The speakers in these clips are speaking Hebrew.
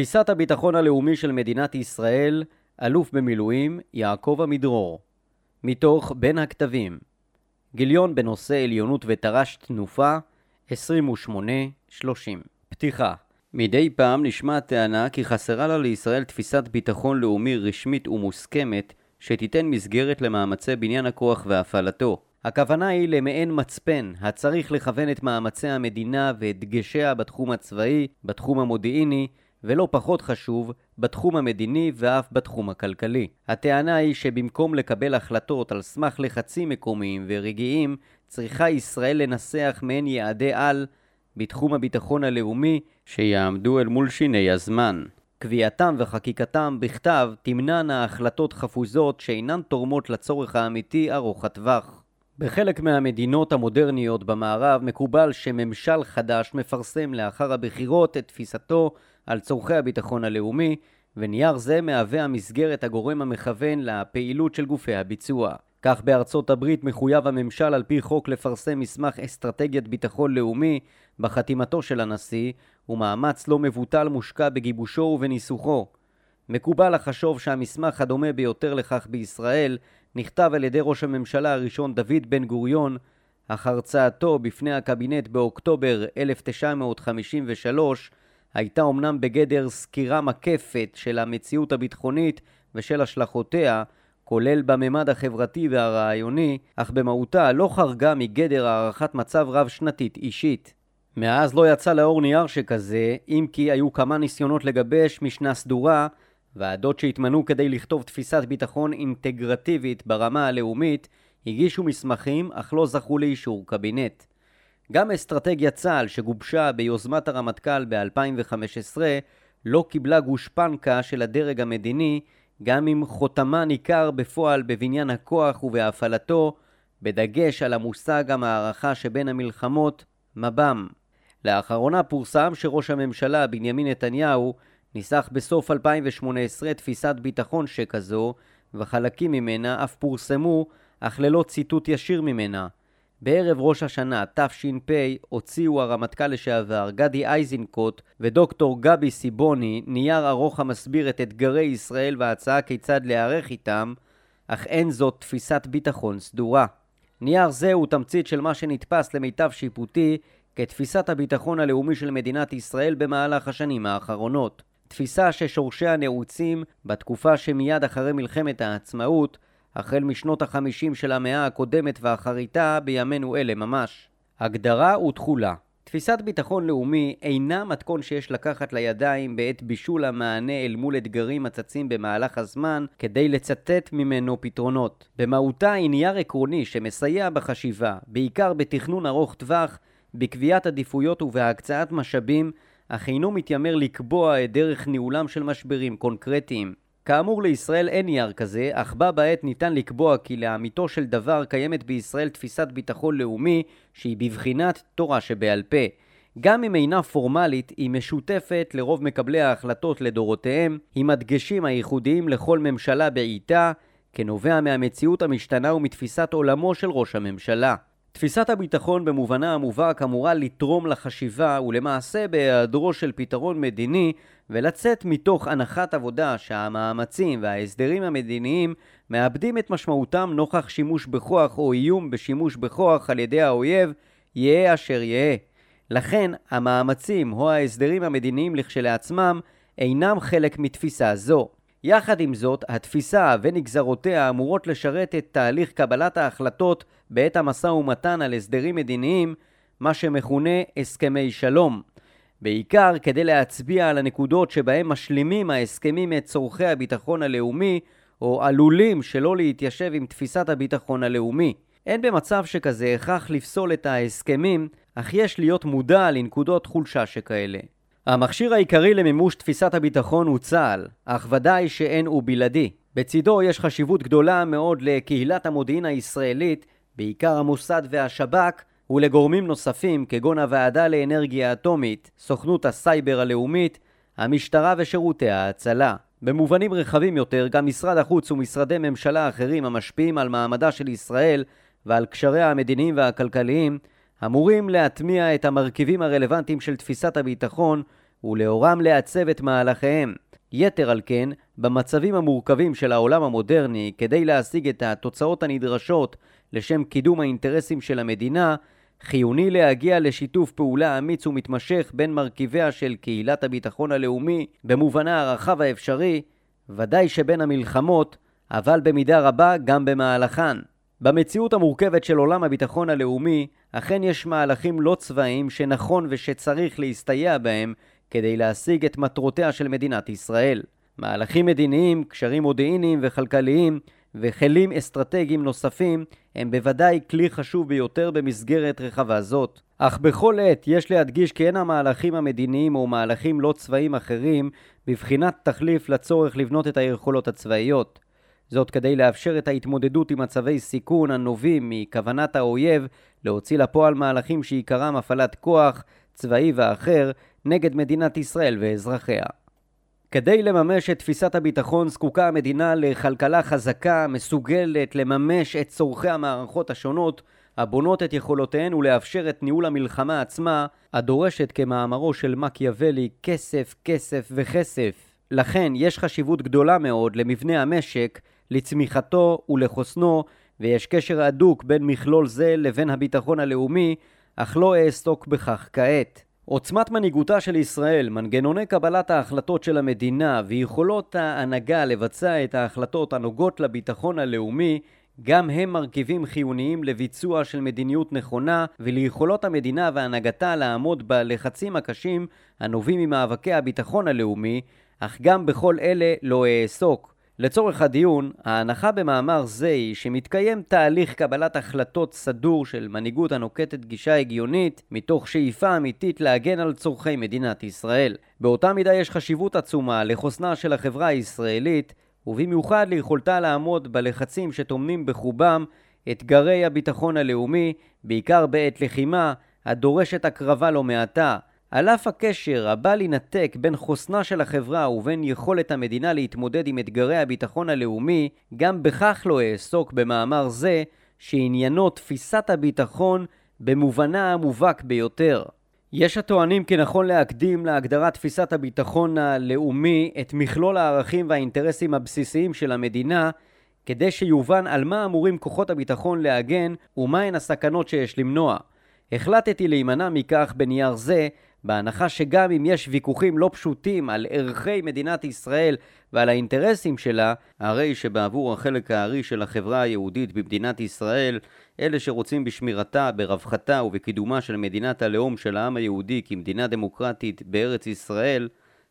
תפיסת הביטחון הלאומי של מדינת ישראל, אלוף במילואים יעקב עמידרור. מתוך בין הכתבים גיליון בנושא עליונות ותר"ש תנופה 28-30 פתיחה מדי פעם נשמעת טענה כי חסרה לה לישראל תפיסת ביטחון לאומי רשמית ומוסכמת שתיתן מסגרת למאמצי בניין הכוח והפעלתו. הכוונה היא למעין מצפן הצריך לכוון את מאמצי המדינה ואת דגשיה בתחום הצבאי, בתחום המודיעיני, ולא פחות חשוב, בתחום המדיני ואף בתחום הכלכלי. הטענה היא שבמקום לקבל החלטות על סמך לחצים מקומיים ורגעיים, צריכה ישראל לנסח מעין יעדי על בתחום הביטחון הלאומי שיעמדו אל מול שיני הזמן. קביעתם וחקיקתם בכתב תמנענה החלטות חפוזות שאינן תורמות לצורך האמיתי ארוך הטווח. בחלק מהמדינות המודרניות במערב מקובל שממשל חדש מפרסם לאחר הבחירות את תפיסתו על צורכי הביטחון הלאומי, ונייר זה מהווה המסגרת הגורם המכוון לפעילות של גופי הביצוע. כך בארצות הברית מחויב הממשל על פי חוק לפרסם מסמך אסטרטגיית ביטחון לאומי בחתימתו של הנשיא, ומאמץ לא מבוטל מושקע בגיבושו ובניסוחו. מקובל לחשוב שהמסמך הדומה ביותר לכך בישראל נכתב על ידי ראש הממשלה הראשון דוד בן גוריון, אך הרצאתו בפני הקבינט באוקטובר 1953 הייתה אמנם בגדר סקירה מקפת של המציאות הביטחונית ושל השלכותיה, כולל בממד החברתי והרעיוני, אך במהותה לא חרגה מגדר הערכת מצב רב-שנתית אישית. מאז לא יצא לאור נייר שכזה, אם כי היו כמה ניסיונות לגבש משנה סדורה, ועדות שהתמנו כדי לכתוב תפיסת ביטחון אינטגרטיבית ברמה הלאומית, הגישו מסמכים אך לא זכו לאישור קבינט. גם אסטרטגיית צה"ל שגובשה ביוזמת הרמטכ"ל ב-2015 לא קיבלה גושפנקה של הדרג המדיני, גם אם חותמה ניכר בפועל בבניין הכוח ובהפעלתו, בדגש על המושג המערכה שבין המלחמות, מב"ם. לאחרונה פורסם שראש הממשלה בנימין נתניהו ניסח בסוף 2018 תפיסת ביטחון שכזו, וחלקים ממנה אף פורסמו, אך ללא ציטוט ישיר ממנה. בערב ראש השנה תש"פ הוציאו הרמטכ"ל לשעבר גדי איזנקוט ודוקטור גבי סיבוני נייר ארוך המסביר את אתגרי ישראל וההצעה כיצד להיערך איתם, אך אין זאת תפיסת ביטחון סדורה. נייר זה הוא תמצית של מה שנתפס למיטב שיפוטי כתפיסת הביטחון הלאומי של מדינת ישראל במהלך השנים האחרונות. תפיסה ששורשיה נעוצים בתקופה שמיד אחרי מלחמת העצמאות החל משנות החמישים של המאה הקודמת ואחריתה בימינו אלה ממש. הגדרה ותכולה תפיסת ביטחון לאומי אינה מתכון שיש לקחת לידיים בעת בישול המענה אל מול אתגרים הצצים במהלך הזמן כדי לצטט ממנו פתרונות. במהותה היא נייר עקרוני שמסייע בחשיבה, בעיקר בתכנון ארוך טווח, בקביעת עדיפויות ובהקצאת משאבים, אך אינו מתיימר לקבוע את דרך ניהולם של משברים קונקרטיים. כאמור לישראל אין נייר כזה, אך בה בעת ניתן לקבוע כי לאמיתו של דבר קיימת בישראל תפיסת ביטחון לאומי שהיא בבחינת תורה שבעל פה. גם אם אינה פורמלית, היא משותפת לרוב מקבלי ההחלטות לדורותיהם, עם הדגשים הייחודיים לכל ממשלה בעיתה, כנובע מהמציאות המשתנה ומתפיסת עולמו של ראש הממשלה. תפיסת הביטחון במובנה המובהק אמורה לתרום לחשיבה ולמעשה בהיעדרו של פתרון מדיני ולצאת מתוך הנחת עבודה שהמאמצים וההסדרים המדיניים מאבדים את משמעותם נוכח שימוש בכוח או איום בשימוש בכוח על ידי האויב, יהא אשר יהא. לכן המאמצים או ההסדרים המדיניים לכשלעצמם אינם חלק מתפיסה זו. יחד עם זאת, התפיסה ונגזרותיה אמורות לשרת את תהליך קבלת ההחלטות בעת המשא ומתן על הסדרים מדיניים, מה שמכונה הסכמי שלום. בעיקר כדי להצביע על הנקודות שבהם משלימים ההסכמים את צורכי הביטחון הלאומי, או עלולים שלא להתיישב עם תפיסת הביטחון הלאומי. אין במצב שכזה הכרח לפסול את ההסכמים, אך יש להיות מודע לנקודות חולשה שכאלה. המכשיר העיקרי למימוש תפיסת הביטחון הוא צה"ל, אך ודאי שאין הוא בלעדי. בצידו יש חשיבות גדולה מאוד לקהילת המודיעין הישראלית, בעיקר המוסד והשב"כ, ולגורמים נוספים כגון הוועדה לאנרגיה אטומית, סוכנות הסייבר הלאומית, המשטרה ושירותי ההצלה. במובנים רחבים יותר, גם משרד החוץ ומשרדי ממשלה אחרים המשפיעים על מעמדה של ישראל ועל קשריה המדיניים והכלכליים, אמורים להטמיע את המרכיבים הרלוונטיים של תפיסת הביטחון ולאורם לעצב את מהלכיהם. יתר על כן, במצבים המורכבים של העולם המודרני, כדי להשיג את התוצאות הנדרשות לשם קידום האינטרסים של המדינה, חיוני להגיע לשיתוף פעולה אמיץ ומתמשך בין מרכיביה של קהילת הביטחון הלאומי במובנה הרחב האפשרי, ודאי שבין המלחמות, אבל במידה רבה גם במהלכן. במציאות המורכבת של עולם הביטחון הלאומי, אכן יש מהלכים לא צבאיים שנכון ושצריך להסתייע בהם כדי להשיג את מטרותיה של מדינת ישראל. מהלכים מדיניים, קשרים מודיעיניים וכלכליים וכלים אסטרטגיים נוספים הם בוודאי כלי חשוב ביותר במסגרת רחבה זאת. אך בכל עת יש להדגיש כי אין המהלכים המדיניים או מהלכים לא צבאיים אחרים בבחינת תחליף לצורך לבנות את היכולות הצבאיות. זאת כדי לאפשר את ההתמודדות עם מצבי סיכון הנובעים מכוונת האויב להוציא לפועל מהלכים שעיקרם הפעלת כוח צבאי ואחר נגד מדינת ישראל ואזרחיה. כדי לממש את תפיסת הביטחון זקוקה המדינה לכלכלה חזקה, מסוגלת לממש את צורכי המערכות השונות הבונות את יכולותיהן ולאפשר את ניהול המלחמה עצמה, הדורשת כמאמרו של מקיאוולי כסף, כסף וכסף. לכן יש חשיבות גדולה מאוד למבנה המשק, לצמיחתו ולחוסנו, ויש קשר הדוק בין מכלול זה לבין הביטחון הלאומי, אך לא אעסוק בכך כעת. עוצמת מנהיגותה של ישראל, מנגנוני קבלת ההחלטות של המדינה ויכולות ההנהגה לבצע את ההחלטות הנוגעות לביטחון הלאומי גם הם מרכיבים חיוניים לביצוע של מדיניות נכונה וליכולות המדינה והנהגתה לעמוד בלחצים הקשים הנובעים ממאבקי הביטחון הלאומי, אך גם בכל אלה לא אעסוק. לצורך הדיון, ההנחה במאמר זה היא שמתקיים תהליך קבלת החלטות סדור של מנהיגות הנוקטת גישה הגיונית מתוך שאיפה אמיתית להגן על צורכי מדינת ישראל. באותה מידה יש חשיבות עצומה לחוסנה של החברה הישראלית ובמיוחד ליכולתה לעמוד בלחצים שטומנים בחובם אתגרי הביטחון הלאומי, בעיקר בעת לחימה, הדורשת הקרבה לא מעטה. על אף הקשר הבא להינתק בין חוסנה של החברה ובין יכולת המדינה להתמודד עם אתגרי הביטחון הלאומי, גם בכך לא אעסוק במאמר זה, שעניינו תפיסת הביטחון במובנה המובהק ביותר. יש הטוענים כי נכון להקדים להגדרת תפיסת הביטחון הלאומי את מכלול הערכים והאינטרסים הבסיסיים של המדינה כדי שיובן על מה אמורים כוחות הביטחון להגן ומהן הסכנות שיש למנוע. החלטתי להימנע מכך בנייר זה בהנחה שגם אם יש ויכוחים לא פשוטים על ערכי מדינת ישראל ועל האינטרסים שלה, הרי שבעבור החלק הארי של החברה היהודית במדינת ישראל, אלה שרוצים בשמירתה, ברווחתה ובקידומה של מדינת הלאום של העם היהודי כמדינה דמוקרטית בארץ ישראל,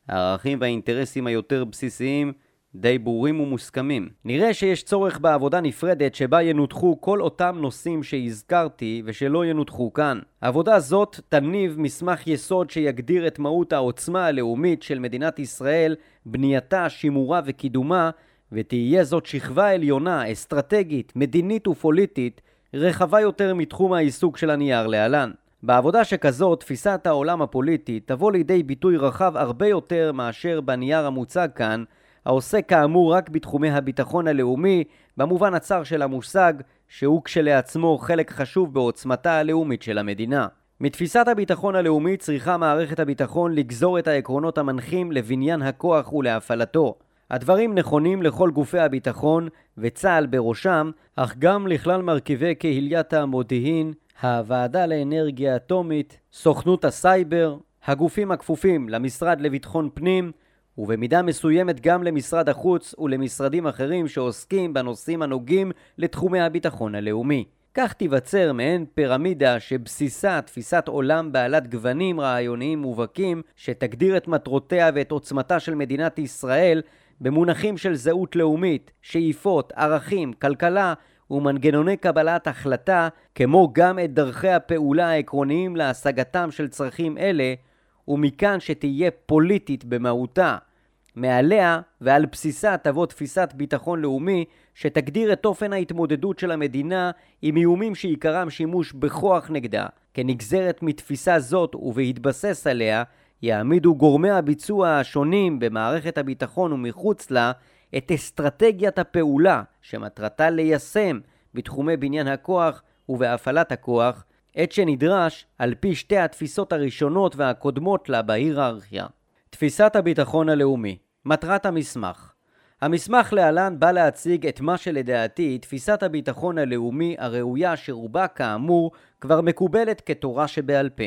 הערכים והאינטרסים היותר בסיסיים די ברורים ומוסכמים. נראה שיש צורך בעבודה נפרדת שבה ינותחו כל אותם נושאים שהזכרתי ושלא ינותחו כאן. עבודה זאת תניב מסמך יסוד שיגדיר את מהות העוצמה הלאומית של מדינת ישראל, בנייתה, שימורה וקידומה, ותהיה זאת שכבה עליונה, אסטרטגית, מדינית ופוליטית, רחבה יותר מתחום העיסוק של הנייר להלן. בעבודה שכזאת, תפיסת העולם הפוליטי תבוא לידי ביטוי רחב הרבה יותר מאשר בנייר המוצג כאן, העוסק כאמור רק בתחומי הביטחון הלאומי, במובן הצר של המושג, שהוא כשלעצמו חלק חשוב בעוצמתה הלאומית של המדינה. מתפיסת הביטחון הלאומי צריכה מערכת הביטחון לגזור את העקרונות המנחים לבניין הכוח ולהפעלתו. הדברים נכונים לכל גופי הביטחון, וצה"ל בראשם, אך גם לכלל מרכיבי קהיליית המודיעין, הוועדה לאנרגיה אטומית, סוכנות הסייבר, הגופים הכפופים למשרד לביטחון פנים, ובמידה מסוימת גם למשרד החוץ ולמשרדים אחרים שעוסקים בנושאים הנוגעים לתחומי הביטחון הלאומי. כך תיווצר מעין פירמידה שבסיסה תפיסת עולם בעלת גוונים רעיוניים מובהקים שתגדיר את מטרותיה ואת עוצמתה של מדינת ישראל במונחים של זהות לאומית, שאיפות, ערכים, כלכלה ומנגנוני קבלת החלטה, כמו גם את דרכי הפעולה העקרוניים להשגתם של צרכים אלה, ומכאן שתהיה פוליטית במהותה. מעליה ועל בסיסה תבוא תפיסת ביטחון לאומי שתגדיר את אופן ההתמודדות של המדינה עם איומים שעיקרם שימוש בכוח נגדה. כנגזרת מתפיסה זאת ובהתבסס עליה, יעמידו גורמי הביצוע השונים במערכת הביטחון ומחוץ לה את אסטרטגיית הפעולה שמטרתה ליישם בתחומי בניין הכוח ובהפעלת הכוח, עת שנדרש על פי שתי התפיסות הראשונות והקודמות לה בהיררכיה. תפיסת הביטחון הלאומי מטרת המסמך המסמך להלן בא להציג את מה שלדעתי תפיסת הביטחון הלאומי הראויה שרובה כאמור כבר מקובלת כתורה שבעל פה.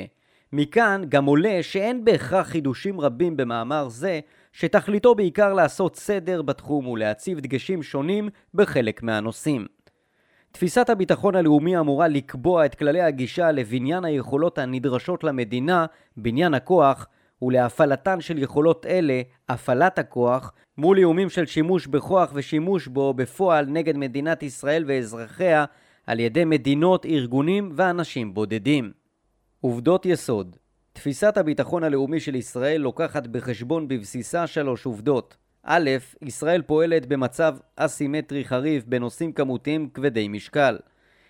מכאן גם עולה שאין בהכרח חידושים רבים במאמר זה, שתכליתו בעיקר לעשות סדר בתחום ולהציב דגשים שונים בחלק מהנושאים. תפיסת הביטחון הלאומי אמורה לקבוע את כללי הגישה לבניין היכולות הנדרשות למדינה, בניין הכוח, ולהפעלתן של יכולות אלה, הפעלת הכוח, מול איומים של שימוש בכוח ושימוש בו בפועל נגד מדינת ישראל ואזרחיה על ידי מדינות, ארגונים ואנשים בודדים. עובדות יסוד תפיסת הביטחון הלאומי של ישראל לוקחת בחשבון בבסיסה שלוש עובדות. א', ישראל פועלת במצב אסימטרי חריף בנושאים כמותיים כבדי משקל.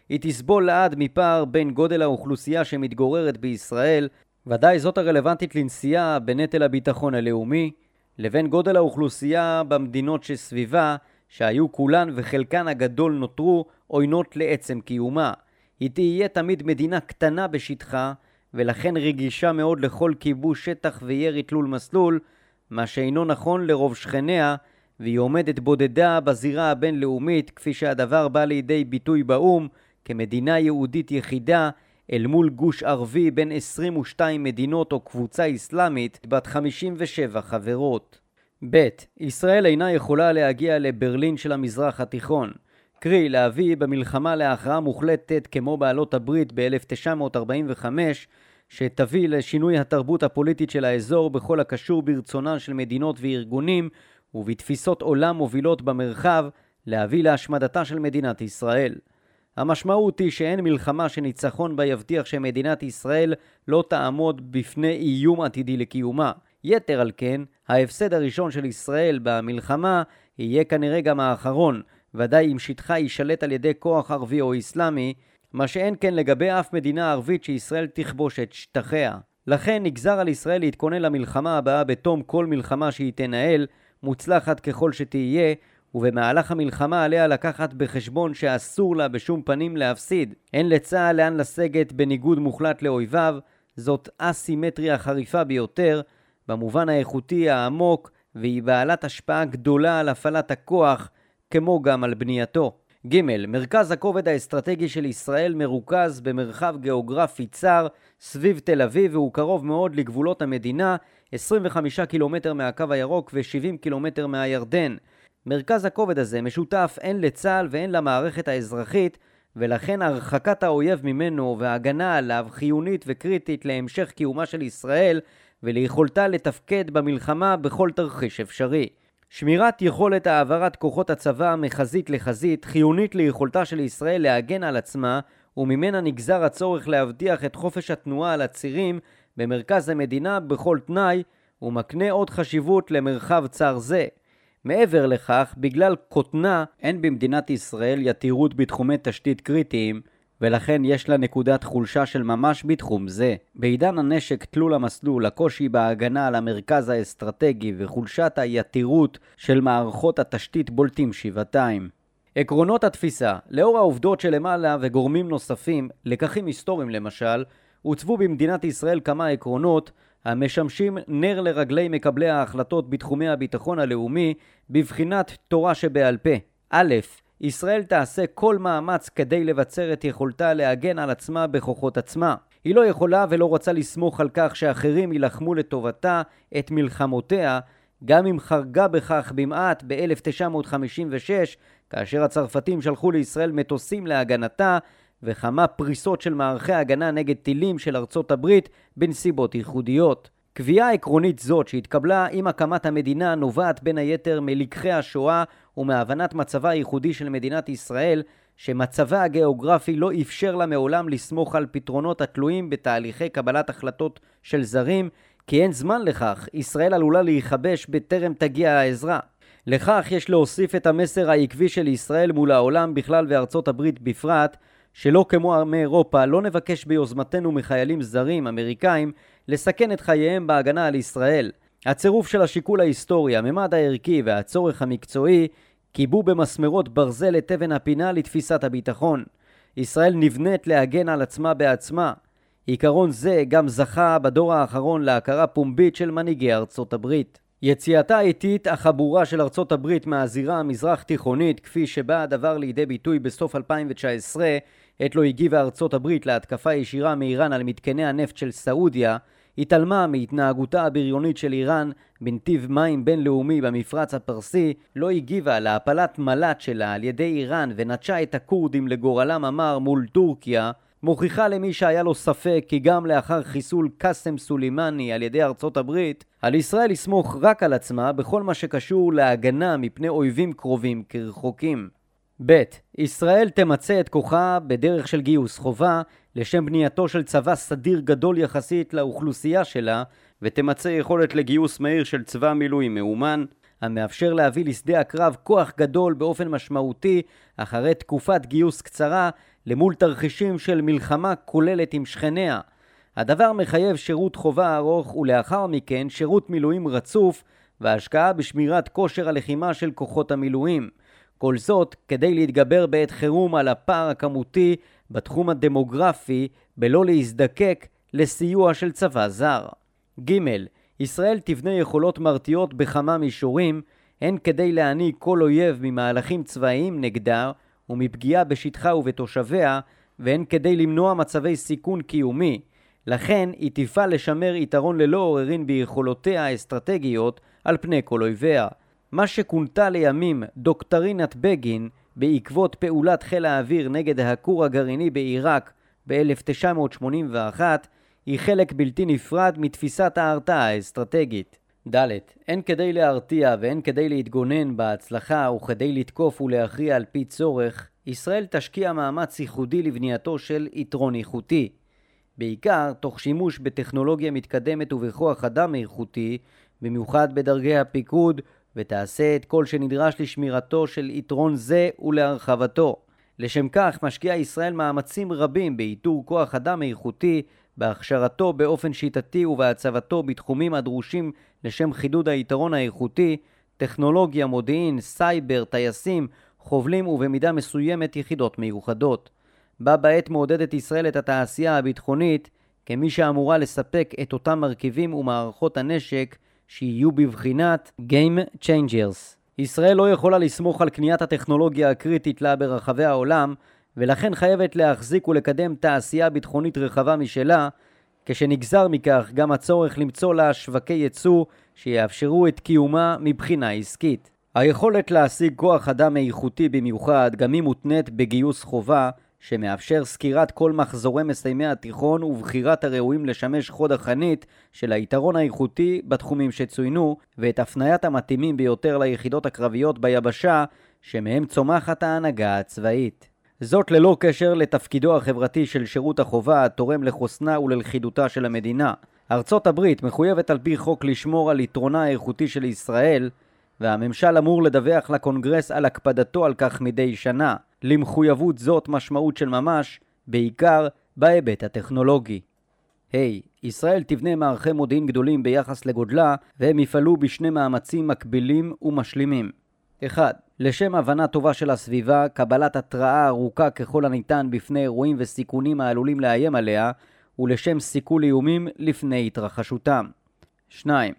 היא תסבול לעד מפער בין גודל האוכלוסייה שמתגוררת בישראל, ודאי זאת הרלוונטית לנסיעה בנטל הביטחון הלאומי, לבין גודל האוכלוסייה במדינות שסביבה, שהיו כולן וחלקן הגדול נותרו עוינות לעצם קיומה. היא תהיה תמיד מדינה קטנה בשטחה, ולכן רגישה מאוד לכל כיבוש שטח וירי תלול מסלול, מה שאינו נכון לרוב שכניה, והיא עומדת בודדה בזירה הבינלאומית, כפי שהדבר בא לידי ביטוי באו"ם, כמדינה יהודית יחידה, אל מול גוש ערבי בין 22 מדינות או קבוצה אסלאמית בת 57 חברות. ב. ישראל אינה יכולה להגיע לברלין של המזרח התיכון. קרי, להביא במלחמה להכרעה מוחלטת כמו בעלות הברית ב-1945, שתביא לשינוי התרבות הפוליטית של האזור בכל הקשור ברצונן של מדינות וארגונים ובתפיסות עולם מובילות במרחב, להביא להשמדתה של מדינת ישראל. המשמעות היא שאין מלחמה שניצחון בה יבטיח שמדינת ישראל לא תעמוד בפני איום עתידי לקיומה. יתר על כן, ההפסד הראשון של ישראל במלחמה יהיה כנראה גם האחרון, ודאי אם שטחה יישלט על ידי כוח ערבי או אסלאמי, מה שאין כן לגבי אף מדינה ערבית שישראל תכבוש את שטחיה. לכן נגזר על ישראל להתכונן למלחמה הבאה בתום כל מלחמה שהיא תנהל, מוצלחת ככל שתהיה, ובמהלך המלחמה עליה לקחת בחשבון שאסור לה בשום פנים להפסיד. אין לצה"ל לאן לסגת בניגוד מוחלט לאויביו, זאת אסימטריה חריפה ביותר, במובן האיכותי העמוק, והיא בעלת השפעה גדולה על הפעלת הכוח, כמו גם על בנייתו. ג. מרכז הכובד האסטרטגי של ישראל מרוכז במרחב גיאוגרפי צר סביב תל אביב והוא קרוב מאוד לגבולות המדינה, 25 קילומטר מהקו הירוק ו-70 קילומטר מהירדן. מרכז הכובד הזה משותף הן לצה"ל והן למערכת האזרחית, ולכן הרחקת האויב ממנו וההגנה עליו חיונית וקריטית להמשך קיומה של ישראל וליכולתה לתפקד במלחמה בכל תרחיש אפשרי. שמירת יכולת העברת כוחות הצבא מחזית לחזית חיונית ליכולתה של ישראל להגן על עצמה וממנה נגזר הצורך להבטיח את חופש התנועה על הצירים במרכז המדינה בכל תנאי ומקנה עוד חשיבות למרחב צר זה. מעבר לכך, בגלל קוטנה, אין במדינת ישראל יתירות בתחומי תשתית קריטיים, ולכן יש לה נקודת חולשה של ממש בתחום זה. בעידן הנשק תלול המסלול, הקושי בהגנה על המרכז האסטרטגי וחולשת היתירות של מערכות התשתית בולטים שבעתיים. עקרונות התפיסה, לאור העובדות שלמעלה וגורמים נוספים, לקחים היסטוריים למשל, הוצבו במדינת ישראל כמה עקרונות המשמשים נר לרגלי מקבלי ההחלטות בתחומי הביטחון הלאומי בבחינת תורה שבעל פה. א', ישראל תעשה כל מאמץ כדי לבצר את יכולתה להגן על עצמה בכוחות עצמה. היא לא יכולה ולא רוצה לסמוך על כך שאחרים יילחמו לטובתה את מלחמותיה, גם אם חרגה בכך במעט ב-1956, כאשר הצרפתים שלחו לישראל מטוסים להגנתה, וכמה פריסות של מערכי הגנה נגד טילים של ארצות הברית בנסיבות ייחודיות. קביעה עקרונית זאת שהתקבלה עם הקמת המדינה נובעת בין היתר מלקחי השואה ומהבנת מצבה הייחודי של מדינת ישראל שמצבה הגיאוגרפי לא אפשר לה מעולם לסמוך על פתרונות התלויים בתהליכי קבלת החלטות של זרים כי אין זמן לכך, ישראל עלולה להיכבש בטרם תגיע העזרה. לכך יש להוסיף את המסר העקבי של ישראל מול העולם בכלל וארצות הברית בפרט שלא כמו עמי אירופה לא נבקש ביוזמתנו מחיילים זרים, אמריקאים, לסכן את חייהם בהגנה על ישראל. הצירוף של השיקול ההיסטורי, הממד הערכי והצורך המקצועי קיבו במסמרות ברזל את אבן הפינה לתפיסת הביטחון. ישראל נבנית להגן על עצמה בעצמה. עיקרון זה גם זכה בדור האחרון להכרה פומבית של מנהיגי ארצות הברית. יציאתה האיטית אך הברורה של ארצות הברית מהזירה המזרח תיכונית כפי שבה הדבר לידי ביטוי בסוף 2019 עת לא הגיבה ארצות הברית להתקפה ישירה מאיראן על מתקני הנפט של סעודיה התעלמה מהתנהגותה הבריונית של איראן בנתיב מים בינלאומי במפרץ הפרסי, לא הגיבה להפלת מל"ט שלה על ידי איראן ונטשה את הכורדים לגורלם המר מול טורקיה, מוכיחה למי שהיה לו ספק כי גם לאחר חיסול קאסם סולימני על ידי ארצות הברית, על ישראל לסמוך רק על עצמה בכל מה שקשור להגנה מפני אויבים קרובים כרחוקים. ב. ישראל תמצה את כוחה בדרך של גיוס חובה לשם בנייתו של צבא סדיר גדול יחסית לאוכלוסייה שלה ותמצה יכולת לגיוס מהיר של צבא מילואים מאומן המאפשר להביא לשדה הקרב כוח גדול באופן משמעותי אחרי תקופת גיוס קצרה למול תרחישים של מלחמה כוללת עם שכניה. הדבר מחייב שירות חובה ארוך ולאחר מכן שירות מילואים רצוף והשקעה בשמירת כושר הלחימה של כוחות המילואים. כל זאת כדי להתגבר בעת חירום על הפער הכמותי בתחום הדמוגרפי בלא להזדקק לסיוע של צבא זר. ג. ישראל תבנה יכולות מרתיעות בכמה מישורים, הן כדי להעניק כל אויב ממהלכים צבאיים נגדה ומפגיעה בשטחה ובתושביה, והן כדי למנוע מצבי סיכון קיומי. לכן היא תפעל לשמר יתרון ללא עוררין ביכולותיה האסטרטגיות על פני כל אויביה. מה שכונתה לימים דוקטרינת בגין בעקבות פעולת חיל האוויר נגד הכור הגרעיני בעיראק ב-1981 היא חלק בלתי נפרד מתפיסת ההרתעה האסטרטגית. ד. אין כדי להרתיע ואין כדי להתגונן בהצלחה וכדי לתקוף ולהכריע על פי צורך, ישראל תשקיע מאמץ ייחודי לבנייתו של יתרון איכותי. בעיקר תוך שימוש בטכנולוגיה מתקדמת ובכוח אדם איכותי, במיוחד בדרגי הפיקוד ותעשה את כל שנדרש לשמירתו של יתרון זה ולהרחבתו. לשם כך משקיעה ישראל מאמצים רבים באיתור כוח אדם איכותי, בהכשרתו באופן שיטתי ובהצבתו בתחומים הדרושים לשם חידוד היתרון האיכותי, טכנולוגיה, מודיעין, סייבר, טייסים, חובלים ובמידה מסוימת יחידות מיוחדות. בה בעת מעודדת ישראל את התעשייה הביטחונית כמי שאמורה לספק את אותם מרכיבים ומערכות הנשק שיהיו בבחינת Game Changers. ישראל לא יכולה לסמוך על קניית הטכנולוגיה הקריטית לה ברחבי העולם, ולכן חייבת להחזיק ולקדם תעשייה ביטחונית רחבה משלה, כשנגזר מכך גם הצורך למצוא לה שווקי ייצוא שיאפשרו את קיומה מבחינה עסקית. היכולת להשיג כוח אדם איכותי במיוחד גם היא מותנית בגיוס חובה שמאפשר סקירת כל מחזורי מסיימי התיכון ובחירת הראויים לשמש חוד החנית של היתרון האיכותי בתחומים שצוינו, ואת הפניית המתאימים ביותר ליחידות הקרביות ביבשה, שמהם צומחת ההנהגה הצבאית. זאת ללא קשר לתפקידו החברתי של שירות החובה התורם לחוסנה וללכידותה של המדינה. ארצות הברית מחויבת על פי חוק לשמור על יתרונה האיכותי של ישראל, והממשל אמור לדווח לקונגרס על הקפדתו על כך מדי שנה. למחויבות זאת משמעות של ממש, בעיקר בהיבט הטכנולוגי. ה. Hey, ישראל תבנה מערכי מודיעין גדולים ביחס לגודלה, והם יפעלו בשני מאמצים מקבילים ומשלימים. 1. לשם הבנה טובה של הסביבה, קבלת התראה ארוכה ככל הניתן בפני אירועים וסיכונים העלולים לאיים עליה, ולשם סיכול איומים לפני התרחשותם. 2.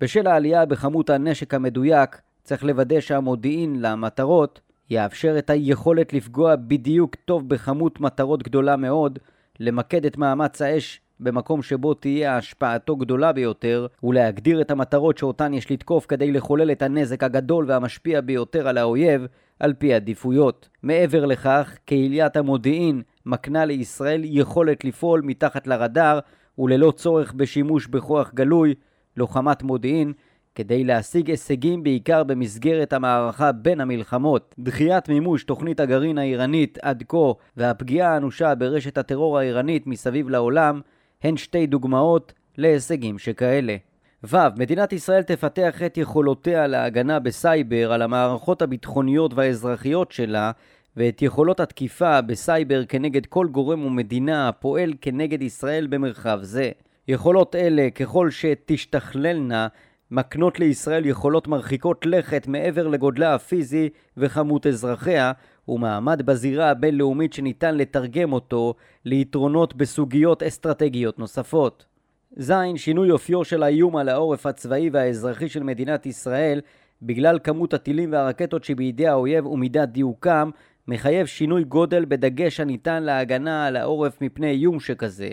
בשל העלייה בכמות הנשק המדויק, צריך לוודא שהמודיעין למטרות יאפשר את היכולת לפגוע בדיוק טוב בכמות מטרות גדולה מאוד, למקד את מאמץ האש במקום שבו תהיה השפעתו גדולה ביותר, ולהגדיר את המטרות שאותן יש לתקוף כדי לחולל את הנזק הגדול והמשפיע ביותר על האויב, על פי עדיפויות. מעבר לכך, קהיליית המודיעין מקנה לישראל יכולת לפעול מתחת לרדאר וללא צורך בשימוש בכוח גלוי, לוחמת מודיעין, כדי להשיג הישגים בעיקר במסגרת המערכה בין המלחמות. דחיית מימוש תוכנית הגרעין האיראנית עד כה והפגיעה האנושה ברשת הטרור האיראנית מסביב לעולם הן שתי דוגמאות להישגים שכאלה. ו. מדינת ישראל תפתח את יכולותיה להגנה בסייבר על המערכות הביטחוניות והאזרחיות שלה ואת יכולות התקיפה בסייבר כנגד כל גורם ומדינה הפועל כנגד ישראל במרחב זה. יכולות אלה, ככל שתשתכללנה, מקנות לישראל יכולות מרחיקות לכת מעבר לגודלה הפיזי וכמות אזרחיה, ומעמד בזירה הבינלאומית שניתן לתרגם אותו ליתרונות בסוגיות אסטרטגיות נוספות. ז. שינוי אופיו של האיום על העורף הצבאי והאזרחי של מדינת ישראל בגלל כמות הטילים והרקטות שבידי האויב ומידת דיוקם מחייב שינוי גודל בדגש הניתן להגנה על העורף מפני איום שכזה.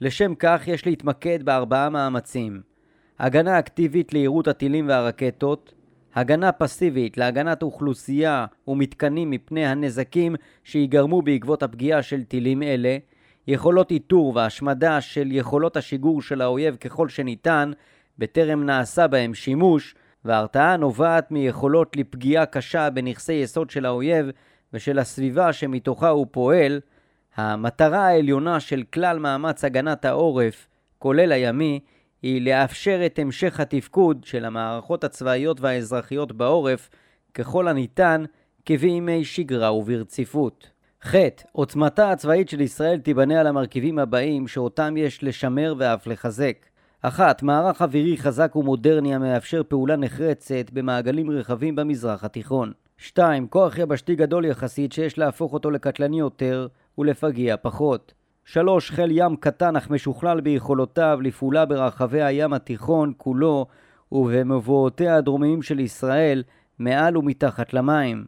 לשם כך יש להתמקד בארבעה מאמצים הגנה אקטיבית לעירות הטילים והרקטות, הגנה פסיבית להגנת אוכלוסייה ומתקנים מפני הנזקים שיגרמו בעקבות הפגיעה של טילים אלה, יכולות איתור והשמדה של יכולות השיגור של האויב ככל שניתן, בטרם נעשה בהם שימוש, וההרתעה נובעת מיכולות לפגיעה קשה בנכסי יסוד של האויב ושל הסביבה שמתוכה הוא פועל, המטרה העליונה של כלל מאמץ הגנת העורף, כולל הימי, היא לאפשר את המשך התפקוד של המערכות הצבאיות והאזרחיות בעורף ככל הניתן כבימי שגרה וברציפות. ח. עוצמתה הצבאית של ישראל תיבנה על המרכיבים הבאים שאותם יש לשמר ואף לחזק. 1. מערך אווירי חזק ומודרני המאפשר פעולה נחרצת במעגלים רחבים במזרח התיכון. 2. כוח יבשתי גדול יחסית שיש להפוך אותו לקטלני יותר ולפגיע פחות. 3. חיל ים קטן אך משוכלל ביכולותיו לפעולה ברחבי הים התיכון כולו ובמבואותיה הדרומיים של ישראל מעל ומתחת למים.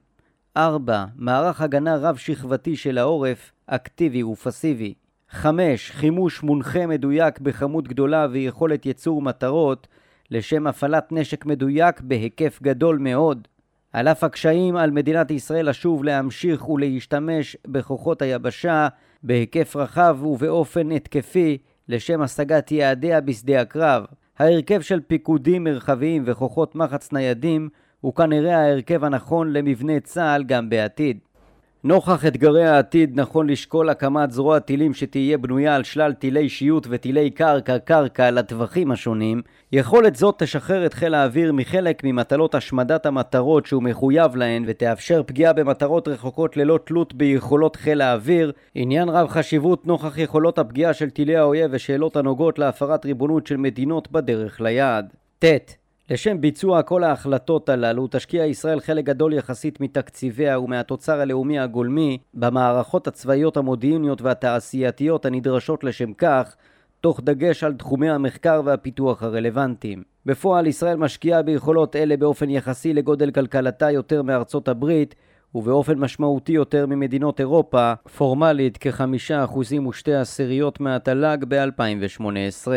4. מערך הגנה רב-שכבתי של העורף, אקטיבי ופסיבי. 5. חימוש מונחה מדויק בכמות גדולה ויכולת ייצור מטרות לשם הפעלת נשק מדויק בהיקף גדול מאוד. על אף הקשיים על מדינת ישראל לשוב להמשיך ולהשתמש בכוחות היבשה בהיקף רחב ובאופן התקפי לשם השגת יעדיה בשדה הקרב. ההרכב של פיקודים מרחביים וכוחות מחץ ניידים הוא כנראה ההרכב הנכון למבנה צה"ל גם בעתיד. נוכח אתגרי העתיד נכון לשקול הקמת זרוע טילים שתהיה בנויה על שלל טילי שיוט וטילי קרקע-קרקע לטווחים השונים. יכולת זאת תשחרר את חיל האוויר מחלק ממטלות השמדת המטרות שהוא מחויב להן ותאפשר פגיעה במטרות רחוקות ללא תלות ביכולות חיל האוויר. עניין רב חשיבות נוכח יכולות הפגיעה של טילי האויב ושאלות הנוגעות להפרת ריבונות של מדינות בדרך ליעד. ט. לשם ביצוע כל ההחלטות הללו תשקיע ישראל חלק גדול יחסית מתקציביה ומהתוצר הלאומי הגולמי במערכות הצבאיות המודיעיניות והתעשייתיות הנדרשות לשם כך, תוך דגש על תחומי המחקר והפיתוח הרלוונטיים. בפועל ישראל משקיעה ביכולות אלה באופן יחסי לגודל כלכלתה יותר מארצות הברית ובאופן משמעותי יותר ממדינות אירופה, פורמלית כחמישה אחוזים ושתי עשיריות מהתל"ג ב-2018.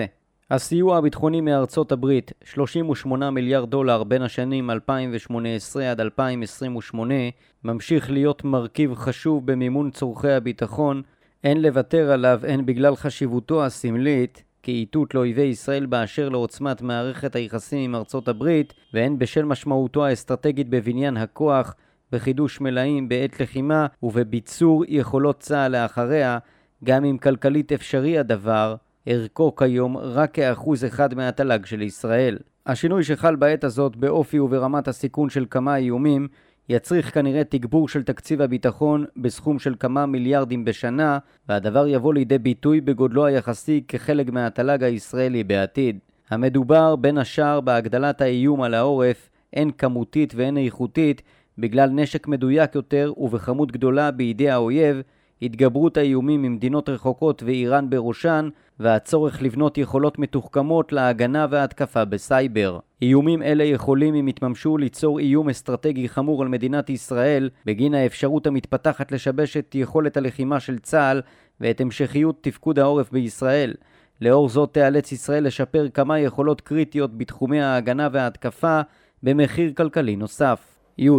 הסיוע הביטחוני מארצות הברית, 38 מיליארד דולר בין השנים 2018 עד 2028, ממשיך להיות מרכיב חשוב במימון צורכי הביטחון, אין לוותר עליו הן בגלל חשיבותו הסמלית, כאיתות לאויבי ישראל באשר לעוצמת מערכת היחסים עם ארצות הברית, והן בשל משמעותו האסטרטגית בבניין הכוח, בחידוש מלאים בעת לחימה ובביצור יכולות צה"ל לאחריה, גם אם כלכלית אפשרי הדבר, ערכו כיום רק כאחוז אחד מהתל"ג של ישראל. השינוי שחל בעת הזאת באופי וברמת הסיכון של כמה איומים יצריך כנראה תגבור של תקציב הביטחון בסכום של כמה מיליארדים בשנה, והדבר יבוא לידי ביטוי בגודלו היחסי כחלק מהתל"ג הישראלי בעתיד. המדובר בין השאר בהגדלת האיום על העורף, הן כמותית והן איכותית, בגלל נשק מדויק יותר ובכמות גדולה בידי האויב, התגברות האיומים ממדינות רחוקות ואיראן בראשן, והצורך לבנות יכולות מתוחכמות להגנה והתקפה בסייבר. איומים אלה יכולים, אם יתממשו, ליצור איום אסטרטגי חמור על מדינת ישראל, בגין האפשרות המתפתחת לשבש את יכולת הלחימה של צה"ל ואת המשכיות תפקוד העורף בישראל. לאור זאת תיאלץ ישראל לשפר כמה יכולות קריטיות בתחומי ההגנה וההתקפה במחיר כלכלי נוסף. י.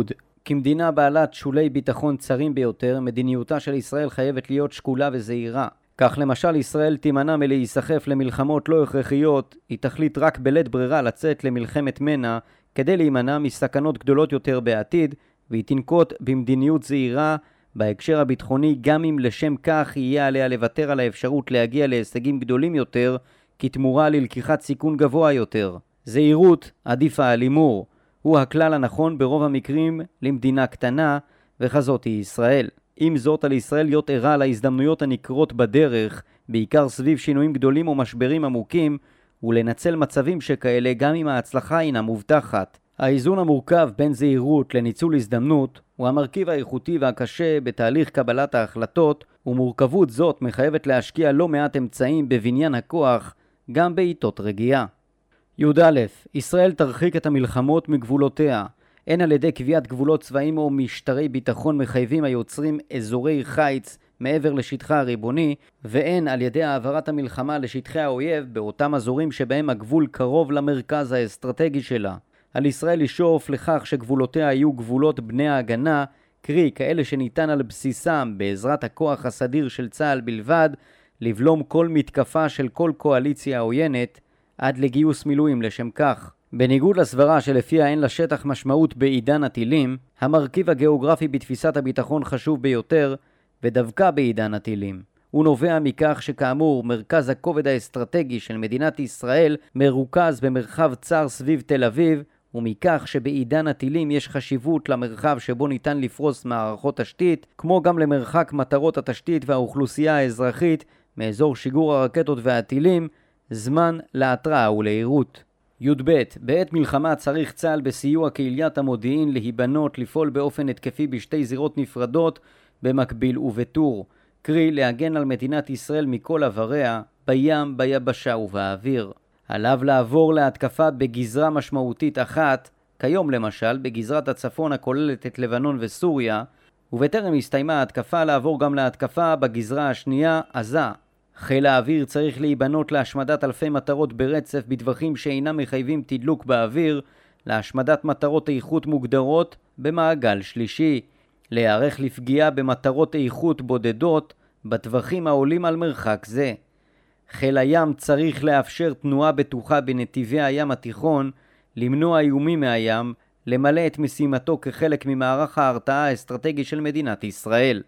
כמדינה בעלת שולי ביטחון צרים ביותר, מדיניותה של ישראל חייבת להיות שקולה וזהירה. כך למשל ישראל תימנע מלהיסחף למלחמות לא הכרחיות, היא תחליט רק בלית ברירה לצאת למלחמת מנע כדי להימנע מסכנות גדולות יותר בעתיד, והיא תנקוט במדיניות זהירה בהקשר הביטחוני גם אם לשם כך יהיה עליה לוותר על האפשרות להגיע להישגים גדולים יותר כתמורה ללקיחת סיכון גבוה יותר. זהירות עדיפה על הימור. הוא הכלל הנכון ברוב המקרים למדינה קטנה, וכזאת היא ישראל. עם זאת, על ישראל להיות ערה להזדמנויות הנקרות בדרך, בעיקר סביב שינויים גדולים או משברים עמוקים, ולנצל מצבים שכאלה גם אם ההצלחה אינה מובטחת. האיזון המורכב בין זהירות לניצול הזדמנות הוא המרכיב האיכותי והקשה בתהליך קבלת ההחלטות, ומורכבות זאת מחייבת להשקיע לא מעט אמצעים בבניין הכוח, גם בעיתות רגיעה. י"א ישראל תרחיק את המלחמות מגבולותיה, הן על ידי קביעת גבולות צבאיים או משטרי ביטחון מחייבים היוצרים אזורי חיץ מעבר לשטחה הריבוני, והן על ידי העברת המלחמה לשטחי האויב באותם אזורים שבהם הגבול קרוב למרכז האסטרטגי שלה. על ישראל לשאוף לכך שגבולותיה יהיו גבולות בני ההגנה, קרי כאלה שניתן על בסיסם, בעזרת הכוח הסדיר של צה"ל בלבד, לבלום כל מתקפה של כל קואליציה עוינת, עד לגיוס מילואים לשם כך. בניגוד לסברה שלפיה אין לשטח משמעות בעידן הטילים, המרכיב הגיאוגרפי בתפיסת הביטחון חשוב ביותר, ודווקא בעידן הטילים. הוא נובע מכך שכאמור מרכז הכובד האסטרטגי של מדינת ישראל מרוכז במרחב צר סביב תל אביב ומכך שבעידן הטילים יש חשיבות למרחב שבו ניתן לפרוס מערכות תשתית כמו גם למרחק מטרות התשתית והאוכלוסייה האזרחית מאזור שיגור הרקטות והטילים זמן להתראה ולעירות. י"ב בעת מלחמה צריך צה"ל בסיוע קהיליית המודיעין להיבנות לפעול באופן התקפי בשתי זירות נפרדות במקביל ובטור, קרי להגן על מדינת ישראל מכל עבריה, בים, ביבשה ובאוויר. עליו לעבור להתקפה בגזרה משמעותית אחת, כיום למשל בגזרת הצפון הכוללת את לבנון וסוריה, ובטרם הסתיימה ההתקפה לעבור גם להתקפה בגזרה השנייה, עזה. חיל האוויר צריך להיבנות להשמדת אלפי מטרות ברצף בטווחים שאינם מחייבים תדלוק באוויר, להשמדת מטרות איכות מוגדרות במעגל שלישי, להיערך לפגיעה במטרות איכות בודדות בטווחים העולים על מרחק זה. חיל הים צריך לאפשר תנועה בטוחה בנתיבי הים התיכון, למנוע איומים מהים, למלא את משימתו כחלק ממערך ההרתעה האסטרטגי של מדינת ישראל.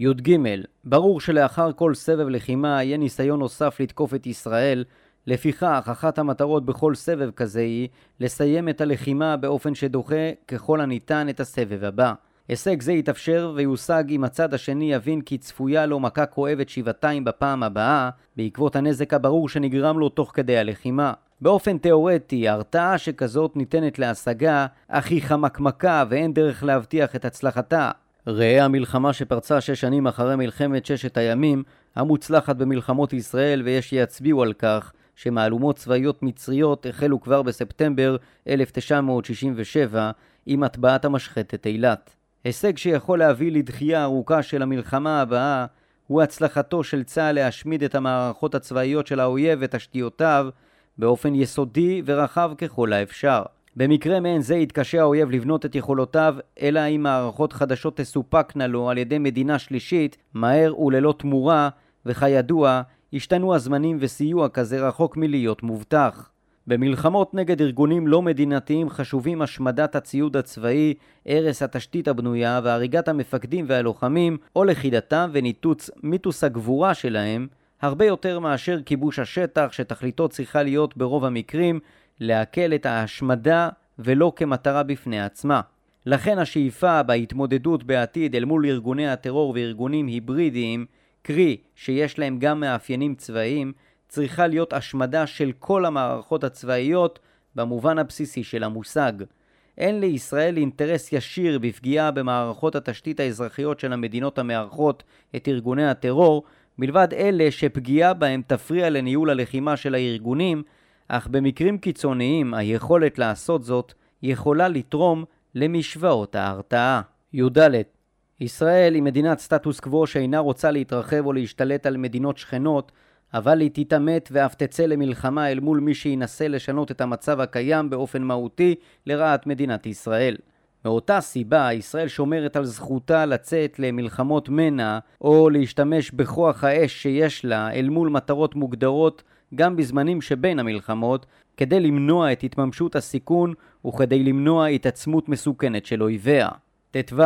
י"ג ברור שלאחר כל סבב לחימה יהיה ניסיון נוסף לתקוף את ישראל, לפיכך אחת המטרות בכל סבב כזה היא לסיים את הלחימה באופן שדוחה ככל הניתן את הסבב הבא. הישג זה יתאפשר ויושג אם הצד השני יבין כי צפויה לו מכה כואבת שבעתיים בפעם הבאה בעקבות הנזק הברור שנגרם לו תוך כדי הלחימה. באופן תאורטי, הרתעה שכזאת ניתנת להשגה, אך היא חמקמקה ואין דרך להבטיח את הצלחתה. ראה המלחמה שפרצה שש שנים אחרי מלחמת ששת הימים, המוצלחת במלחמות ישראל, ויש שיצביעו על כך שמהלומות צבאיות מצריות החלו כבר בספטמבר 1967 עם הטבעת המשחטת אילת. הישג שיכול להביא לדחייה ארוכה של המלחמה הבאה הוא הצלחתו של צה"ל להשמיד את המערכות הצבאיות של האויב ותשתיותיו באופן יסודי ורחב ככל האפשר. במקרה מעין זה יתקשה האויב לבנות את יכולותיו, אלא אם מערכות חדשות תסופקנה לו על ידי מדינה שלישית, מהר וללא תמורה, וכידוע, השתנו הזמנים וסיוע כזה רחוק מלהיות מובטח. במלחמות נגד ארגונים לא מדינתיים חשובים השמדת הציוד הצבאי, הרס התשתית הבנויה והריגת המפקדים והלוחמים, או לכידתם וניתוץ מיתוס הגבורה שלהם, הרבה יותר מאשר כיבוש השטח שתכליתו צריכה להיות ברוב המקרים להקל את ההשמדה ולא כמטרה בפני עצמה. לכן השאיפה בהתמודדות בעתיד אל מול ארגוני הטרור וארגונים היברידיים, קרי שיש להם גם מאפיינים צבאיים, צריכה להיות השמדה של כל המערכות הצבאיות במובן הבסיסי של המושג. אין לישראל אינטרס ישיר בפגיעה במערכות התשתית האזרחיות של המדינות המארחות את ארגוני הטרור, מלבד אלה שפגיעה בהם תפריע לניהול הלחימה של הארגונים, אך במקרים קיצוניים היכולת לעשות זאת יכולה לתרום למשוואות ההרתעה. י"ד ישראל היא מדינת סטטוס קוו שאינה רוצה להתרחב או להשתלט על מדינות שכנות, אבל היא תתעמת ואף תצא למלחמה אל מול מי שינסה לשנות את המצב הקיים באופן מהותי לרעת מדינת ישראל. מאותה סיבה, ישראל שומרת על זכותה לצאת למלחמות מנע או להשתמש בכוח האש שיש לה אל מול מטרות מוגדרות גם בזמנים שבין המלחמות, כדי למנוע את התממשות הסיכון וכדי למנוע התעצמות מסוכנת של אויביה. ט"ו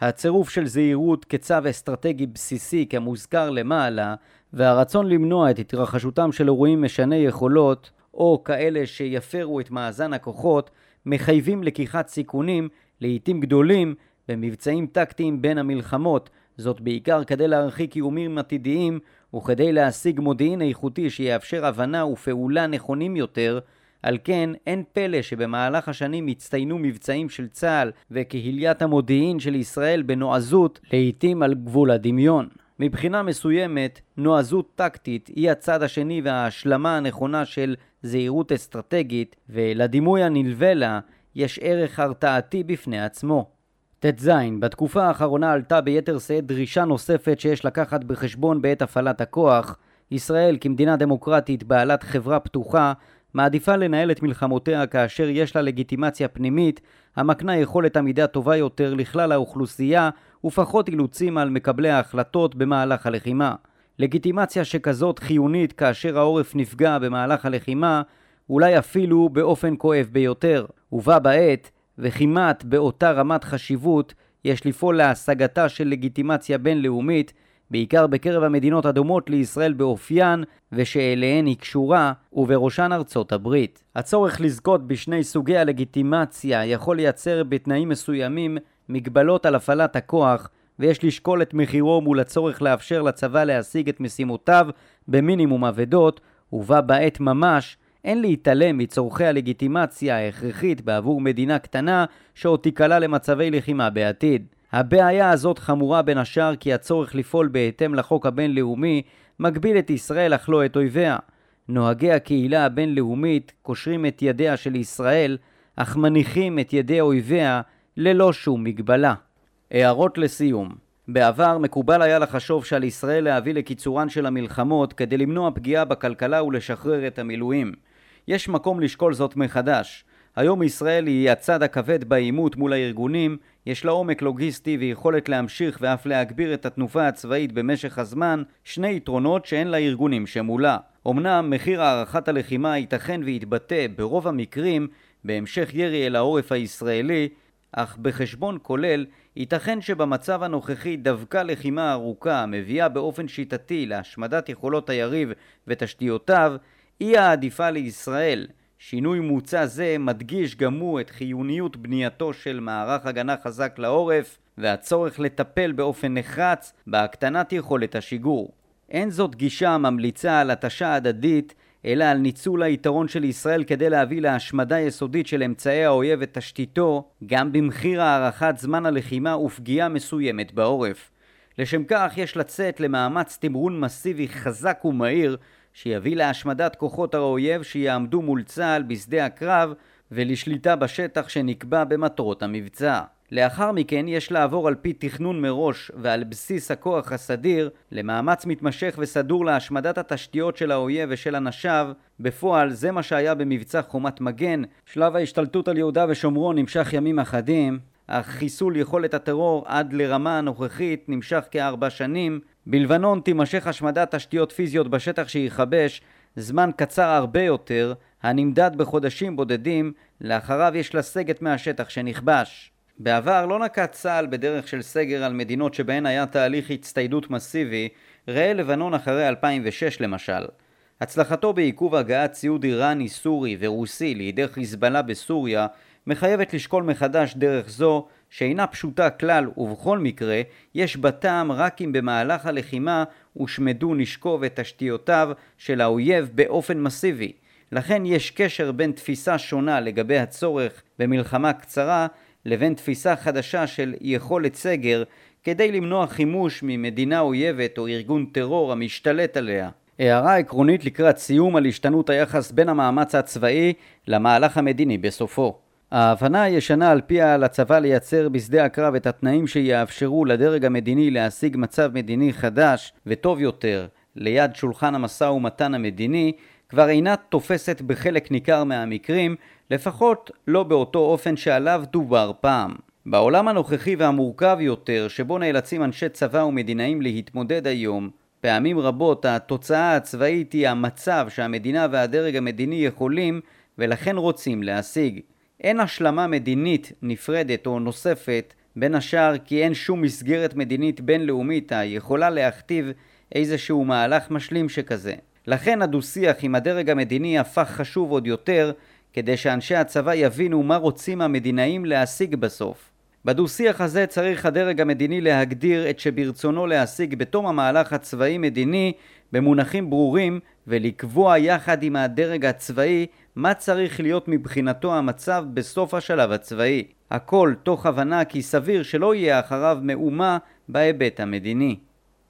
הצירוף של זהירות כצו אסטרטגי בסיסי כמוזכר למעלה והרצון למנוע את התרחשותם של אירועים משני יכולות או כאלה שיפרו את מאזן הכוחות מחייבים לקיחת סיכונים לעיתים גדולים במבצעים טקטיים בין המלחמות זאת בעיקר כדי להרחיק איומים עתידיים וכדי להשיג מודיעין איכותי שיאפשר הבנה ופעולה נכונים יותר על כן, אין פלא שבמהלך השנים הצטיינו מבצעים של צה"ל וקהיליית המודיעין של ישראל בנועזות, לעיתים על גבול הדמיון. מבחינה מסוימת, נועזות טקטית היא הצד השני וההשלמה הנכונה של זהירות אסטרטגית, ולדימוי הנלווה לה יש ערך הרתעתי בפני עצמו. ט"ז, בתקופה האחרונה עלתה ביתר שאת דרישה נוספת שיש לקחת בחשבון בעת הפעלת הכוח. ישראל כמדינה דמוקרטית בעלת חברה פתוחה מעדיפה לנהל את מלחמותיה כאשר יש לה לגיטימציה פנימית המקנה יכולת עמידה טובה יותר לכלל האוכלוסייה ופחות אילוצים על מקבלי ההחלטות במהלך הלחימה. לגיטימציה שכזאת חיונית כאשר העורף נפגע במהלך הלחימה, אולי אפילו באופן כואב ביותר. ובה בעת, וכמעט באותה רמת חשיבות, יש לפעול להשגתה של לגיטימציה בינלאומית בעיקר בקרב המדינות הדומות לישראל באופיין ושאליהן היא קשורה, ובראשן ארצות הברית. הצורך לזכות בשני סוגי הלגיטימציה יכול לייצר בתנאים מסוימים מגבלות על הפעלת הכוח, ויש לשקול את מחירו מול הצורך לאפשר לצבא להשיג את משימותיו במינימום אבדות, ובה בעת ממש אין להתעלם מצורכי הלגיטימציה ההכרחית בעבור מדינה קטנה שעוד תיקלע למצבי לחימה בעתיד. הבעיה הזאת חמורה בין השאר כי הצורך לפעול בהתאם לחוק הבינלאומי מגביל את ישראל אך לא את אויביה. נוהגי הקהילה הבינלאומית קושרים את ידיה של ישראל, אך מניחים את ידי אויביה ללא שום מגבלה. הערות לסיום בעבר מקובל היה לחשוב שעל ישראל להביא לקיצורן של המלחמות כדי למנוע פגיעה בכלכלה ולשחרר את המילואים. יש מקום לשקול זאת מחדש. היום ישראל היא הצד הכבד בעימות מול הארגונים, יש לה עומק לוגיסטי ויכולת להמשיך ואף להגביר את התנופה הצבאית במשך הזמן, שני יתרונות שאין לארגונים שמולה. אמנם מחיר הערכת הלחימה ייתכן ויתבטא ברוב המקרים בהמשך ירי אל העורף הישראלי, אך בחשבון כולל ייתכן שבמצב הנוכחי דווקא לחימה ארוכה המביאה באופן שיטתי להשמדת יכולות היריב ותשתיותיו היא העדיפה לישראל. שינוי מוצע זה מדגיש גם הוא את חיוניות בנייתו של מערך הגנה חזק לעורף והצורך לטפל באופן נחרץ בהקטנת יכולת השיגור. אין זאת גישה הממליצה על התשה הדדית, אלא על ניצול היתרון של ישראל כדי להביא להשמדה יסודית של אמצעי האויב ותשתיתו, גם במחיר הארכת זמן הלחימה ופגיעה מסוימת בעורף. לשם כך יש לצאת למאמץ תמרון מסיבי חזק ומהיר שיביא להשמדת כוחות האויב שיעמדו מול צה"ל בשדה הקרב ולשליטה בשטח שנקבע במטרות המבצע. לאחר מכן יש לעבור על פי תכנון מראש ועל בסיס הכוח הסדיר למאמץ מתמשך וסדור להשמדת התשתיות של האויב ושל אנשיו. בפועל זה מה שהיה במבצע חומת מגן. שלב ההשתלטות על יהודה ושומרון נמשך ימים אחדים, אך חיסול יכולת הטרור עד לרמה הנוכחית נמשך כארבע שנים. בלבנון תימשך השמדת תשתיות פיזיות בשטח שיכבש זמן קצר הרבה יותר, הנמדד בחודשים בודדים, לאחריו יש לסגת מהשטח שנכבש. בעבר לא נקט צה"ל בדרך של סגר על מדינות שבהן היה תהליך הצטיידות מסיבי, ראה לבנון אחרי 2006 למשל. הצלחתו בעיכוב הגעת ציוד איראני, סורי ורוסי לידי חיזבאללה בסוריה מחייבת לשקול מחדש דרך זו שאינה פשוטה כלל ובכל מקרה יש בה טעם רק אם במהלך הלחימה הושמדו נשקו ותשתיותיו של האויב באופן מסיבי. לכן יש קשר בין תפיסה שונה לגבי הצורך במלחמה קצרה לבין תפיסה חדשה של יכולת סגר כדי למנוע חימוש ממדינה אויבת או ארגון טרור המשתלט עליה. הערה עקרונית לקראת סיום על השתנות היחס בין המאמץ הצבאי למהלך המדיני בסופו. ההבנה הישנה על פיה על הצבא לייצר בשדה הקרב את התנאים שיאפשרו לדרג המדיני להשיג מצב מדיני חדש וטוב יותר ליד שולחן המשא ומתן המדיני כבר אינה תופסת בחלק ניכר מהמקרים, לפחות לא באותו אופן שעליו דובר פעם. בעולם הנוכחי והמורכב יותר, שבו נאלצים אנשי צבא ומדינאים להתמודד היום, פעמים רבות התוצאה הצבאית היא המצב שהמדינה והדרג המדיני יכולים ולכן רוצים להשיג. אין השלמה מדינית נפרדת או נוספת, בין השאר כי אין שום מסגרת מדינית בינלאומית היכולה להכתיב איזשהו מהלך משלים שכזה. לכן הדו-שיח עם הדרג המדיני הפך חשוב עוד יותר, כדי שאנשי הצבא יבינו מה רוצים המדינאים להשיג בסוף. בדו-שיח הזה צריך הדרג המדיני להגדיר את שברצונו להשיג בתום המהלך הצבאי-מדיני במונחים ברורים ולקבוע יחד עם הדרג הצבאי מה צריך להיות מבחינתו המצב בסוף השלב הצבאי. הכל תוך הבנה כי סביר שלא יהיה אחריו מהומה בהיבט המדיני.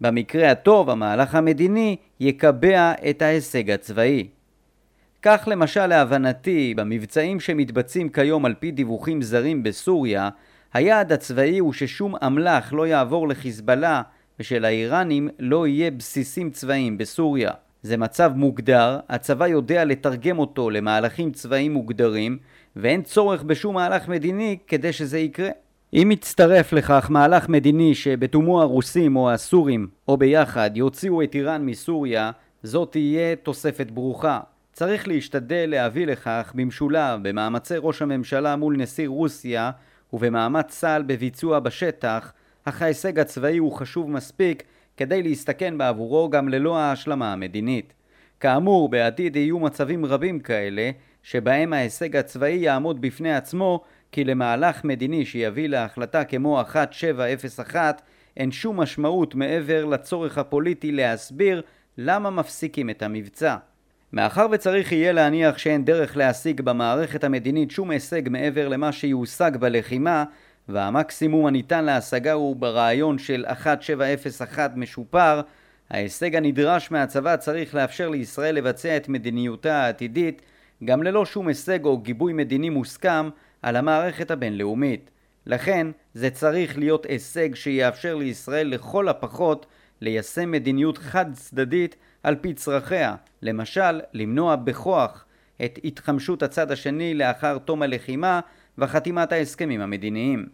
במקרה הטוב המהלך המדיני יקבע את ההישג הצבאי. כך למשל להבנתי במבצעים שמתבצעים כיום על פי דיווחים זרים בסוריה היעד הצבאי הוא ששום אמל"ח לא יעבור לחיזבאללה ושלאיראנים לא יהיה בסיסים צבאיים בסוריה. זה מצב מוגדר, הצבא יודע לתרגם אותו למהלכים צבאיים מוגדרים ואין צורך בשום מהלך מדיני כדי שזה יקרה. אם יצטרף לכך מהלך מדיני שבתומו הרוסים או הסורים או ביחד יוציאו את איראן מסוריה, זאת תהיה תוספת ברוכה. צריך להשתדל להביא לכך במשולב במאמצי ראש הממשלה מול נשיא רוסיה ובמאמץ צה"ל בביצוע בשטח, אך ההישג הצבאי הוא חשוב מספיק כדי להסתכן בעבורו גם ללא ההשלמה המדינית. כאמור, בעתיד יהיו מצבים רבים כאלה, שבהם ההישג הצבאי יעמוד בפני עצמו, כי למהלך מדיני שיביא להחלטה כמו 1701 אין שום משמעות מעבר לצורך הפוליטי להסביר למה מפסיקים את המבצע. מאחר וצריך יהיה להניח שאין דרך להשיג במערכת המדינית שום הישג מעבר למה שיושג בלחימה, והמקסימום הניתן להשגה הוא ברעיון של 1701 משופר, ההישג הנדרש מהצבא צריך לאפשר לישראל לבצע את מדיניותה העתידית גם ללא שום הישג או גיבוי מדיני מוסכם על המערכת הבינלאומית. לכן זה צריך להיות הישג שיאפשר לישראל לכל הפחות ליישם מדיניות חד צדדית על פי צרכיה, למשל למנוע בכוח את התחמשות הצד השני לאחר תום הלחימה וחתימת ההסכמים המדיניים.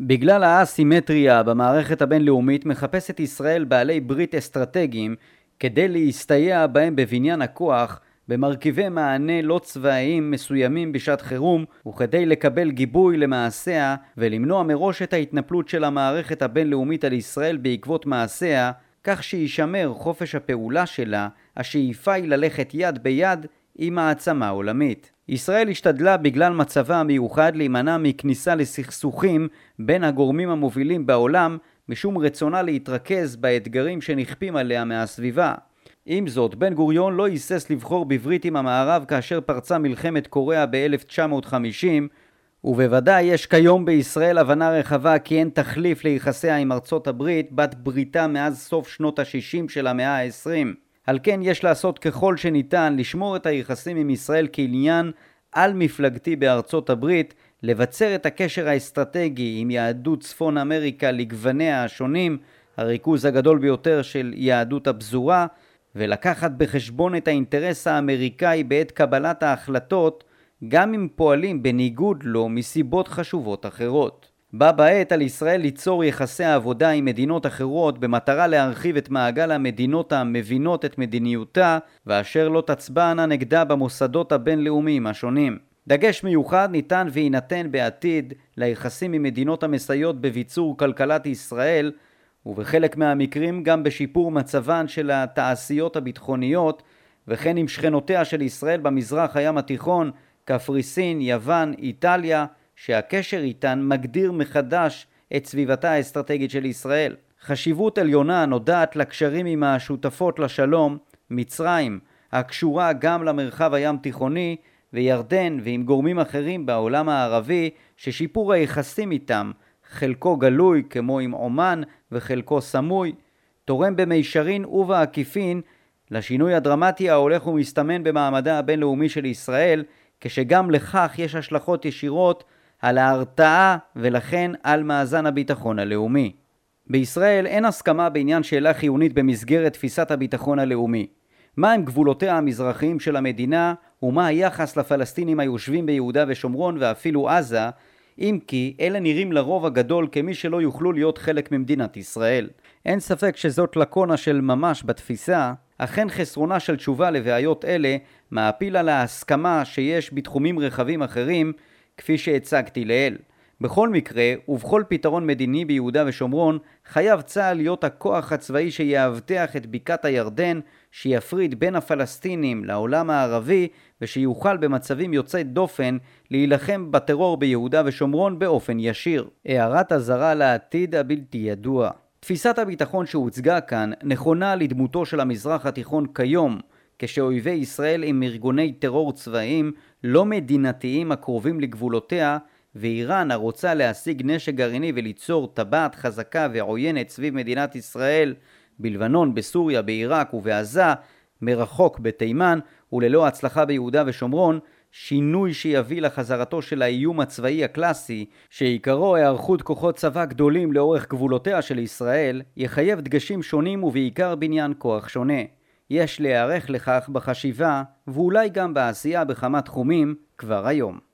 בגלל האסימטריה במערכת הבינלאומית מחפשת ישראל בעלי ברית אסטרטגיים כדי להסתייע בהם בבניין הכוח במרכיבי מענה לא צבאיים מסוימים בשעת חירום וכדי לקבל גיבוי למעשיה ולמנוע מראש את ההתנפלות של המערכת הבינלאומית על ישראל בעקבות מעשיה כך שישמר חופש הפעולה שלה, השאיפה היא ללכת יד ביד עם מעצמה עולמית. ישראל השתדלה בגלל מצבה המיוחד להימנע מכניסה לסכסוכים בין הגורמים המובילים בעולם משום רצונה להתרכז באתגרים שנכפים עליה מהסביבה. עם זאת, בן גוריון לא היסס לבחור בברית עם המערב כאשר פרצה מלחמת קוריאה ב-1950 ובוודאי יש כיום בישראל הבנה רחבה כי אין תחליף ליחסיה עם ארצות הברית, בת בריתה מאז סוף שנות ה-60 של המאה ה-20. על כן יש לעשות ככל שניתן לשמור את היחסים עם ישראל כעניין על-מפלגתי בארצות הברית, לבצר את הקשר האסטרטגי עם יהדות צפון אמריקה לגווניה השונים, הריכוז הגדול ביותר של יהדות הפזורה, ולקחת בחשבון את האינטרס האמריקאי בעת קבלת ההחלטות גם אם פועלים בניגוד לו מסיבות חשובות אחרות. בה בעת על ישראל ליצור יחסי עבודה עם מדינות אחרות במטרה להרחיב את מעגל המדינות המבינות את מדיניותה ואשר לא תצבענה נגדה במוסדות הבינלאומיים השונים. דגש מיוחד ניתן ויינתן בעתיד ליחסים עם מדינות המסייעות בביצור כלכלת ישראל ובחלק מהמקרים גם בשיפור מצבן של התעשיות הביטחוניות וכן עם שכנותיה של ישראל במזרח הים התיכון קפריסין, יוון, איטליה, שהקשר איתן מגדיר מחדש את סביבתה האסטרטגית של ישראל. חשיבות עליונה נודעת לקשרים עם השותפות לשלום, מצרים, הקשורה גם למרחב הים תיכוני, וירדן ועם גורמים אחרים בעולם הערבי, ששיפור היחסים איתם, חלקו גלוי כמו עם עומאן וחלקו סמוי, תורם במישרין ובעקיפין לשינוי הדרמטי ההולך ומסתמן במעמדה הבינלאומי של ישראל כשגם לכך יש השלכות ישירות על ההרתעה ולכן על מאזן הביטחון הלאומי. בישראל אין הסכמה בעניין שאלה חיונית במסגרת תפיסת הביטחון הלאומי. מהם גבולותיה המזרחיים של המדינה ומה היחס לפלסטינים היושבים ביהודה ושומרון ואפילו עזה, אם כי אלה נראים לרוב הגדול כמי שלא יוכלו להיות חלק ממדינת ישראל. אין ספק שזאת לקונה של ממש בתפיסה, אכן חסרונה של תשובה לבעיות אלה מעפיל על ההסכמה שיש בתחומים רחבים אחרים, כפי שהצגתי לעיל. בכל מקרה, ובכל פתרון מדיני ביהודה ושומרון, חייב צה"ל להיות הכוח הצבאי שיאבטח את בקעת הירדן, שיפריד בין הפלסטינים לעולם הערבי, ושיוכל במצבים יוצאי דופן להילחם בטרור ביהודה ושומרון באופן ישיר. הערת אזהרה לעתיד הבלתי ידוע. תפיסת הביטחון שהוצגה כאן נכונה לדמותו של המזרח התיכון כיום, כשאויבי ישראל עם ארגוני טרור צבאיים לא מדינתיים הקרובים לגבולותיה ואיראן הרוצה להשיג נשק גרעיני וליצור טבעת חזקה ועוינת סביב מדינת ישראל בלבנון, בסוריה, בעיראק ובעזה, מרחוק בתימן וללא הצלחה ביהודה ושומרון, שינוי שיביא לחזרתו של האיום הצבאי הקלאסי, שעיקרו היערכות כוחות צבא גדולים לאורך גבולותיה של ישראל, יחייב דגשים שונים ובעיקר בניין כוח שונה. יש להיערך לכך בחשיבה, ואולי גם בעשייה בכמה תחומים, כבר היום.